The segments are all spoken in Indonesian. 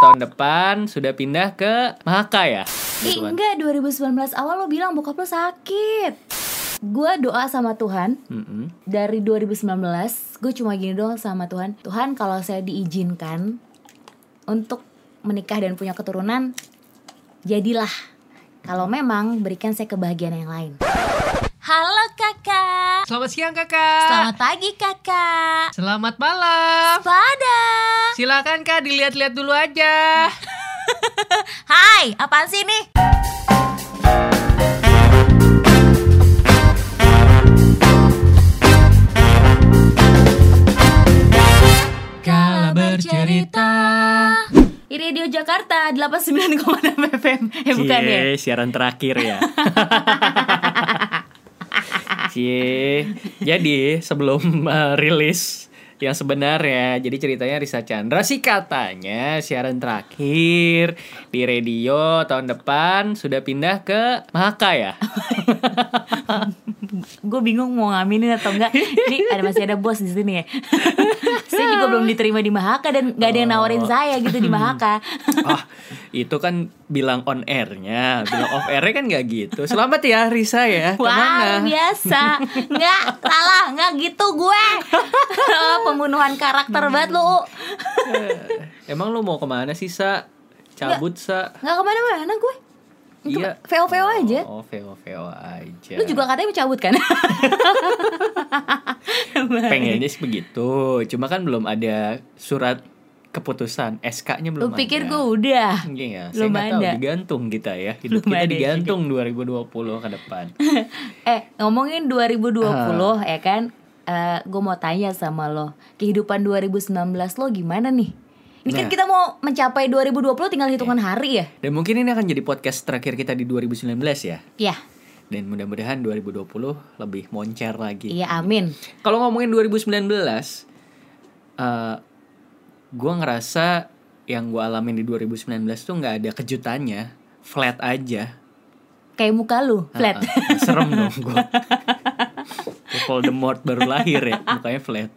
tahun depan sudah pindah ke Mahaka ya? Ih kan. enggak 2019 awal lo bilang bokap lo sakit Gue doa sama Tuhan Mm-mm. Dari 2019 Gue cuma gini doang sama Tuhan Tuhan kalau saya diizinkan Untuk menikah dan punya keturunan Jadilah Kalau memang berikan saya kebahagiaan yang lain Halo kakak Selamat siang kakak. Selamat pagi kakak Selamat malam. Pada Silakan kak dilihat-lihat dulu aja. Hai apaan sih nih? Kala bercerita. Di Radio Jakarta 89,6 FM Eh bukan ya? Siaran terakhir ya. Cie. Jadi sebelum uh, rilis yang sebenarnya, jadi ceritanya Risa Chandra sih katanya siaran terakhir di radio tahun depan sudah pindah ke Mahaka ya. gue bingung mau ngaminin atau enggak ini ada masih ada bos di sini ya saya juga belum diterima di Mahaka dan nggak ada yang nawarin saya gitu di Mahaka Ah, itu kan bilang on airnya, bilang off airnya kan nggak gitu. Selamat ya Risa ya. Wah Ke mana? biasa nggak salah nggak gitu gue pembunuhan karakter banget lu Eh, Emang lu mau ke mana sih Sa? Cabut Sa? nggak ke mana-mana gue Iya. VO VO aja Oh, VO VO aja. lu juga katanya mau cabut kan pengennya sih begitu. Cuma kan belum ada surat keputusan SK-nya belum lu pikir ada. gue udah Iya, saya Belum tahu ada. digantung kita ya. Hidup Belum kita ada digantung 2020 ke depan. Eh ngomongin 2020 Ah. ya kan Gue mau tanya sama lo Kehidupan 2019 lo gimana nih? Ini kan Nah. kita mau mencapai 2020 tinggal hitungan hari ya? Dan mungkin ini akan jadi podcast terakhir kita di 2019 ya. Iya, Dan mudah-mudahan 2020 lebih moncer lagi. iya amin Kalau ngomongin 2019, eh gue ngerasa yang gue alamin di 2019 tuh nggak ada kejutannya, flat aja. Kayak muka lu, flat Ah, ah, serem dong gue. Voldemort baru lahir ya, mukanya flat.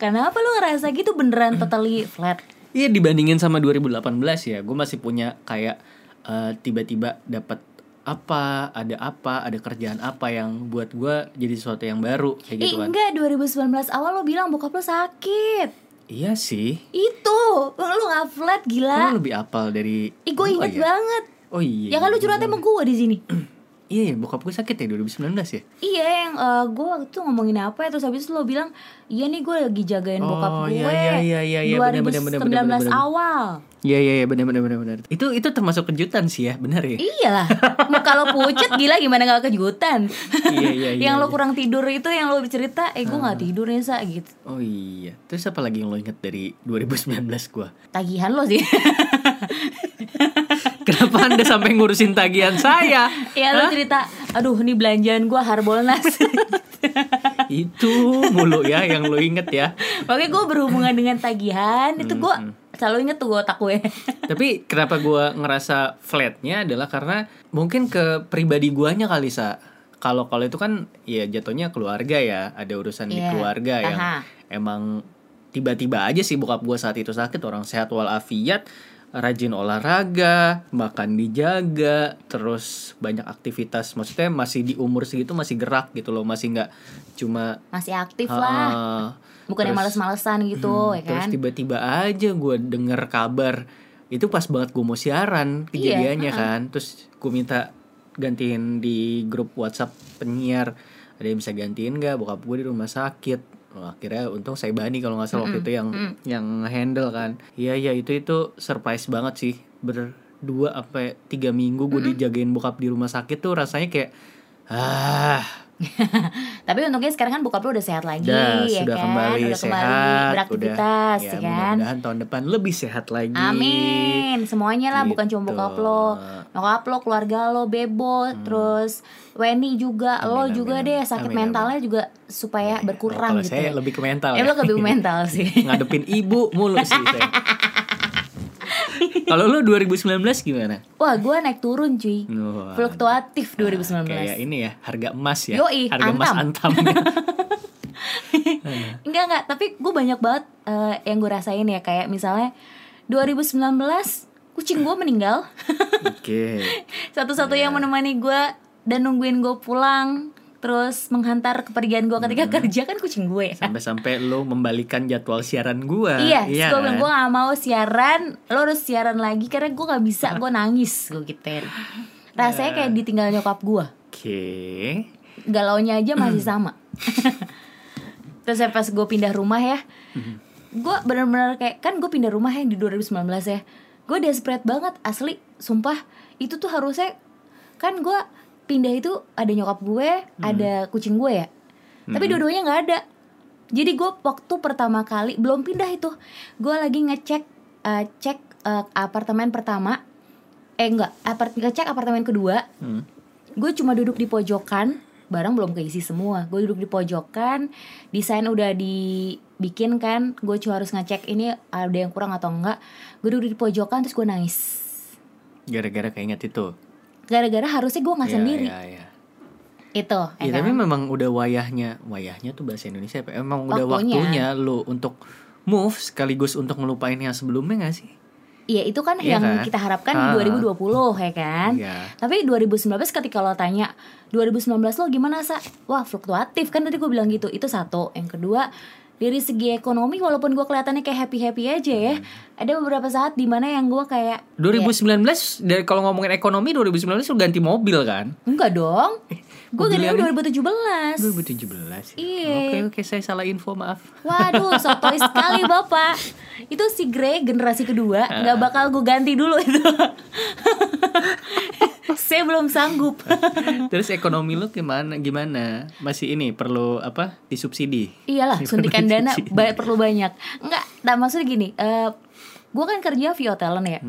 Kenapa lu ngerasa gitu beneran totally flat? Iya dibandingin sama 2018 ya, gue masih punya kayak eh, tiba-tiba dapat apa, ada apa, ada kerjaan apa yang buat gue jadi sesuatu yang baru kayak Ih gitu kan. enggak, 2019 awal lo bilang bokap lo sakit Iya sih. Itu, lu gak flat gila lu lebih apal dari Ih gue inget ya? banget Oh iya. Ya kan lu iya, curhatnya iya. sama gue di sini Iya, iya, bokap gue sakit ya 2019 ya. Iya yang gue waktu itu ngomongin apa ya Terus habis itu lo bilang Iya nih gue lagi jagain Oh, bokap gue iya, iya, iya, iya, bener, bener, 2019 bener, bener, bener. awal Iya iya iya benar benar benar benar. Itu itu termasuk kejutan sih ya, benar ya. Iyalah Muka lo pucet gila gimana gak kejutan Iya, iya, iya, Yang lo iya. kurang tidur itu yang lo cerita Eh gue gak tidur nih sa gitu Oh iya. Terus apa lagi yang lo inget dari 2019 gua? Tagihan lo sih Kenapa Anda sampai ngurusin tagihan saya? Ya lo cerita Aduh ini belanjaan gue harbolnas itu mulu ya yang lo inget ya. Oke gue berhubungan dengan tagihan Itu gue selalu inget tuh gue otak gue Tapi kenapa gua ngerasa flatnya adalah karena mungkin ke pribadi guanya kali sa. Kalau kalau itu kan ya jatuhnya keluarga ya, ada urusan di Iya, keluarga yang aha. emang tiba-tiba aja sih bokap gua saat itu sakit orang sehat walafiat rajin olahraga makan dijaga terus banyak aktivitas. Maksudnya masih di umur segitu masih gerak gitu loh masih nggak cuma Masih aktif lah. Ah, Bukan yang terus- males-malesan gitu ya terus kan? tiba-tiba aja gue denger kabar itu pas banget gue mau siaran kejadiannya Iya, kan. Terus gue minta gantiin di grup WhatsApp penyiar ada yang bisa gantiin gak bokap gue di rumah sakit akhirnya untung saya bani kalau nggak salah waktu itu yang yang handle kan. Iya iya itu itu surprise banget sih. Berdua apa tiga minggu gue dijagain bokap di rumah sakit tuh rasanya kayak ah. Tapi untungnya sekarang kan bokap lo udah sehat lagi Udah, ya sudah kan? kembali udah sehat, kembali beraktivitas udah, ya, ya, kan? Mudah-mudahan tahun depan lebih sehat lagi. Amin, semuanya lah bukan cuma Gitu. bokap lo, nyokap lo, keluarga lo, bebo, terus Weni juga, lo Amin, juga amin, deh amin. sakit Amin, mentalnya juga supaya berkurang Kalau gitu. saya ya. lebih ke mental Ya ya. lo lebih mental sih. Ngadepin ibu mulu sih saya. Kalau lu 2019 gimana? Wah, gue naik turun cuy. Wah, Fluktuatif 2019. Kayak ini ya, harga emas ya. Yoi, harga emas antam. antam. ya. Enggak enggak, tapi gue banyak banget eh, yang gue rasain ya kayak misalnya 2019 kucing gue meninggal Oke. satu-satunya yang menemani gue dan nungguin gue pulang terus menghantar kepergian gue ketika kerja kan kucing gue Sampai-sampai lo membalikan jadwal siaran gua. Iya, terus gue bilang kan? gue gak mau siaran, lo harus siaran lagi karena gue gak bisa, gue nangis, gue gituin. Rasanya kayak ditinggal nyokap gue, Oke. galaunya aja masih sama. terus ya pas gue pindah rumah ya, gue bener-bener kayak kan gue pindah rumah ya di 2019 ya, gue desperate banget asli, sumpah. Itu tuh harusnya kan gue pindah itu ada nyokap gue, ada kucing gue ya, tapi dua-duanya nggak ada. Jadi gue waktu pertama kali belum pindah itu, gue lagi ngecek eh, cek eh, apartemen pertama, eh enggak, apart ngecek apartemen kedua, Hmm. gue cuma duduk di pojokan, barang belum keisi semua, gue duduk di pojokan, desain udah dibikin kan, gue cuma harus ngecek ini ada yang kurang atau enggak, gue duduk di pojokan terus gue nangis, Gara-gara keinget itu. gara-gara harusnya gue nggak Iya, sendiri, iya, iya. itu, Iya, ya tapi kan? memang udah wayahnya, wayahnya tuh bahasa Indonesia apa? Emang udah Waktunya. waktunya lo untuk move sekaligus untuk ngelupain yang sebelumnya gak sih? Iya itu kan Iya yang kan? kita harapkan Ah. di 2020 ya kan. Iya. Tapi 2019 ketika lo tanya 2019 lo gimana sa? Wah fluktuatif kan tadi gue bilang gitu. Itu satu. Yang kedua dari segi ekonomi walaupun gue kelihatannya kayak happy happy aja ya. Hmm. Ada beberapa saat di mana yang gue kayak 2019 dari kalau ngomongin ekonomi 2019 lo ganti mobil kan? enggak dong. Gue yang 2017. 2017. Iya. Oke oke saya salah info maaf. Waduh, sotoy sekali bapak. Itu si Grey generasi kedua, nggak bakal gue ganti dulu itu. Saya belum sanggup. Terus ekonomi lo gimana gimana? Masih ini perlu apa? Disubsidi. Iyalah, suntikan dana ba- perlu banyak. Enggak, nah maksudnya gini, eh gue kan kerja via talent ya.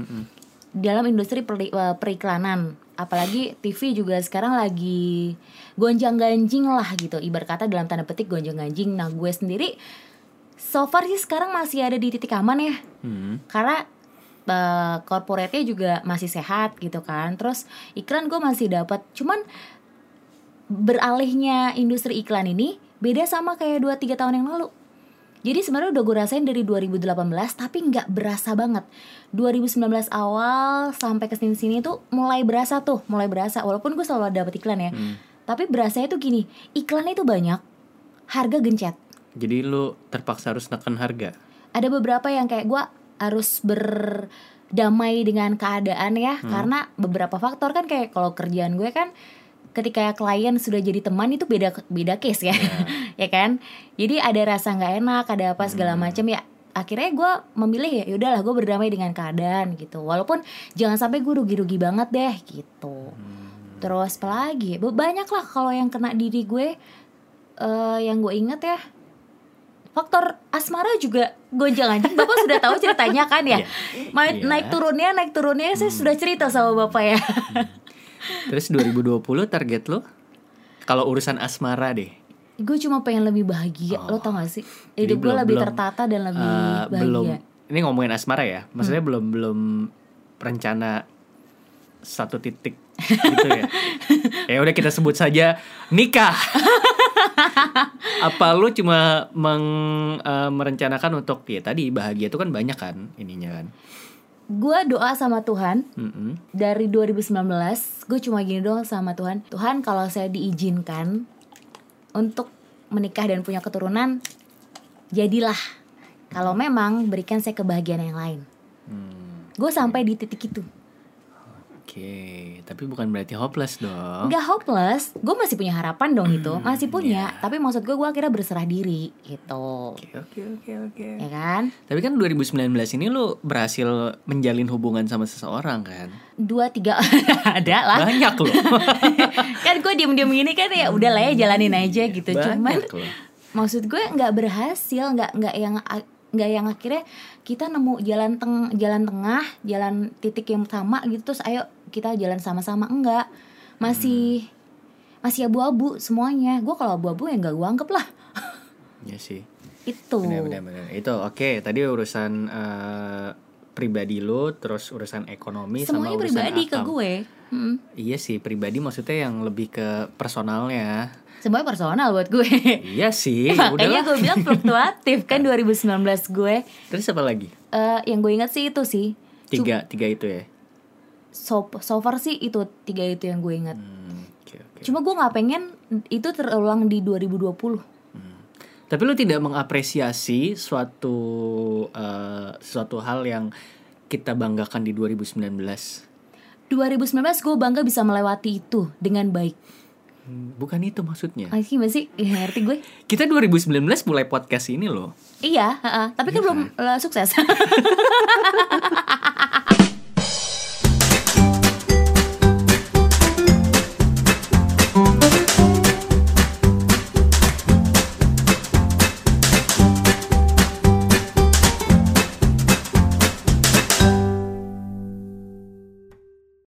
Dalam industri peri- eh, periklanan, apalagi TV juga sekarang lagi gonjang-ganjing lah gitu. Ibarat kata dalam tanda petik gonjang-ganjing. Nah, gue sendiri so far sih sekarang masih ada di titik aman ya. Hmm. Karena eh, corporate-nya juga masih sehat gitu kan. Terus iklan gue masih dapat. Cuman beralihnya industri iklan ini beda sama kayak 2-3 tahun yang lalu. Jadi sebenarnya udah gue rasain dari 2018 tapi nggak berasa banget. 2019 awal sampai ke sini-sini tuh mulai berasa tuh, mulai berasa. Walaupun gue selalu dapet iklan ya. Tapi berasanya tuh gini, iklannya itu banyak, harga gencet. Jadi lo terpaksa harus neken harga. Ada beberapa yang kayak gue harus berdamai dengan keadaan ya. Karena beberapa faktor kan kayak kalau kerjaan gue kan ketika klien sudah jadi teman itu beda beda case ya. Ya kan? Jadi ada rasa nggak enak ada apa segala macam ya akhirnya gue memilih ya yaudahlah gue berdamai dengan keadaan gitu. Walaupun jangan sampai gue rugi-rugi banget deh gitu. Terus apa lagi? Be- banyak lah kalau yang kena diri gue. Eh yang gue inget ya faktor asmara juga gonjang anjing. Bapak sudah tahu ceritanya kan ya. Ma- Iya. naik turunnya naik turunnya saya sudah cerita sama bapak ya. Terus 2020 target lo? Kalau urusan asmara deh. gue cuma pengen lebih bahagia. Lo tau gak sih? Hidup gue lebih belum, tertata dan lebih Eh, bahagia. Belum ini ngomongin asmara ya? Maksudnya belum belum rencana satu titik gitu ya. Ya udah kita sebut saja nikah. Apa lu cuma meng- eh, merencanakan untuk ya tadi bahagia itu kan banyak kan ininya kan? Gue doa sama Tuhan. Mm-mm. dari 2019 gue cuma gini doang sama Tuhan. Tuhan kalau saya diizinkan untuk menikah dan punya keturunan jadilah. Kalau memang berikan saya kebahagiaan yang lain. Hmm, gue sampai di titik itu oke tapi bukan berarti hopeless dong. Nggak hopeless gue masih punya harapan dong itu Hmm, masih punya iya. tapi maksud gue gue akhirnya berserah diri gitu. Oke oke oke oke. Ya kan? Tapi kan 2019 ini lu berhasil menjalin hubungan sama seseorang kan? Dua tiga ada lah. Banyak loh kan gue diem diem gini kan ya udah lah ya jalanin aja gitu. Cuman banyak loh maksud gue nggak berhasil nggak nggak yang nggak yang akhirnya kita nemu jalan teng jalan tengah jalan titik yang sama gitu terus ayo kita jalan sama-sama. Enggak masih masih abu-abu semuanya. Gue kalau abu-abu ya nggak gue anggap lah. Ya sih. Itu. Benar benar benar. Itu oke. Tadi urusan eh, pribadi lo, terus urusan ekonomi semuanya sama urusan pribadi ke akal. gue Mm. Iya sih, pribadi maksudnya yang lebih ke personalnya. semuanya personal buat gue Iya sih, makanya udahlah. gue bilang fluktuatif kan 2019 gue Terus apa lagi? Eh, yang gue ingat sih itu sih Tiga, tiga itu ya. so, so far sih itu tiga itu yang gue ingat Hmm, oke, oke. cuma gue nggak pengen itu terulang di 2020 Tapi lu tidak mengapresiasi suatu eh, suatu hal yang kita banggakan di 2019. 2019 gue bangga bisa melewati itu dengan baik Hmm, Bukan itu maksudnya. Ah, gimana sih? Ya, ngerti gue Kita 2019 mulai podcast ini loh. Iya, heeh. tapi kan belum eh, sukses